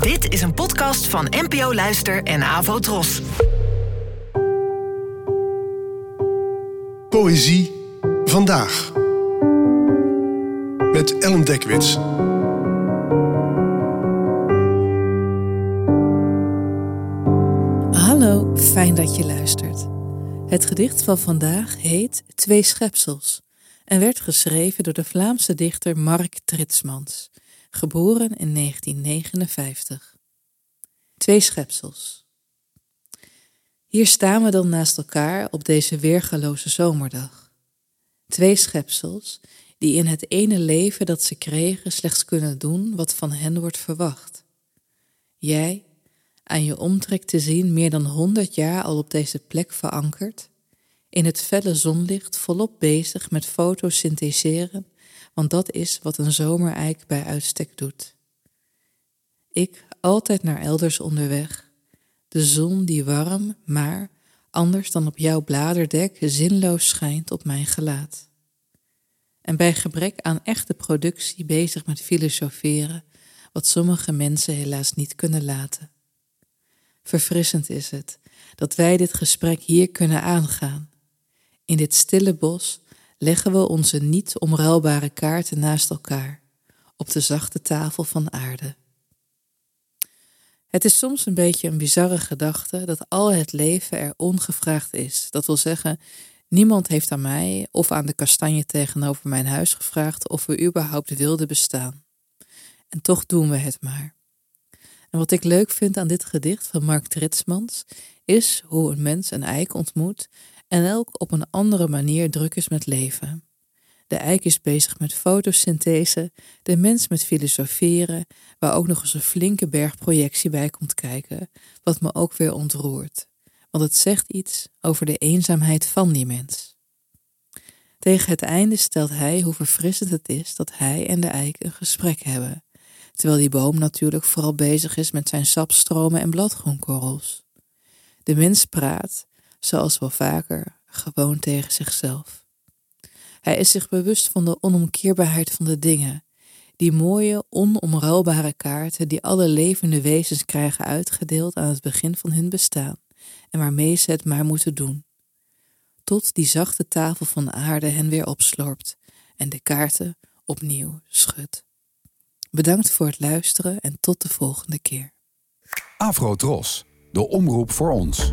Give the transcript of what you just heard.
Dit is een podcast van NPO Luister en Avo Tros. Poëzie vandaag. Met Ellen Dekwits. Hallo, fijn dat je luistert. Het gedicht van vandaag heet Twee schepsels en werd geschreven door de Vlaamse dichter Mark Tritsmans, geboren in 1959. Twee schepsels. Hier staan we dan naast elkaar op deze weergaloze zomerdag. Twee schepsels die in het ene leven dat ze kregen slechts kunnen doen wat van hen wordt verwacht. Jij, aan je omtrek te zien meer dan honderd jaar al op deze plek verankerd, in het felle zonlicht volop bezig met fotosyntheseren, want dat is wat een zomereik bij uitstek doet. Ik altijd naar elders onderweg, de zon die warm, maar anders dan op jouw bladerdek zinloos schijnt op mijn gelaat. En bij gebrek aan echte productie bezig met filosoferen, wat sommige mensen helaas niet kunnen laten. Verfrissend is het dat wij dit gesprek hier kunnen aangaan. In dit stille bos leggen we onze niet omruilbare kaarten naast elkaar op de zachte tafel van aarde. Het is soms een beetje een bizarre gedachte dat al het leven er ongevraagd is. Dat wil zeggen, niemand heeft aan mij of aan de kastanje tegenover mijn huis gevraagd of we überhaupt wilden bestaan. En toch doen we het maar. En wat ik leuk vind aan dit gedicht van Mark Tritsmans is hoe een mens een eik ontmoet en elk op een andere manier druk is met leven. De eik is bezig met fotosynthese, de mens met filosoferen, waar ook nog eens een flinke berg projectie bij komt kijken, wat me ook weer ontroert, want het zegt iets over de eenzaamheid van die mens. Tegen het einde stelt hij hoe verfrissend het is dat hij en de eik een gesprek hebben, terwijl die boom natuurlijk vooral bezig is met zijn sapstromen en bladgroenkorrels. De mens praat, zoals wel vaker, gewoon tegen zichzelf. Hij is zich bewust van de onomkeerbaarheid van de dingen, die mooie, onomruilbare kaarten die alle levende wezens krijgen uitgedeeld aan het begin van hun bestaan en waarmee ze het maar moeten doen. Tot die zachte tafel van aarde hen weer opslorpt en de kaarten opnieuw schudt. Bedankt voor het luisteren en tot de volgende keer. Afro de omroep voor ons.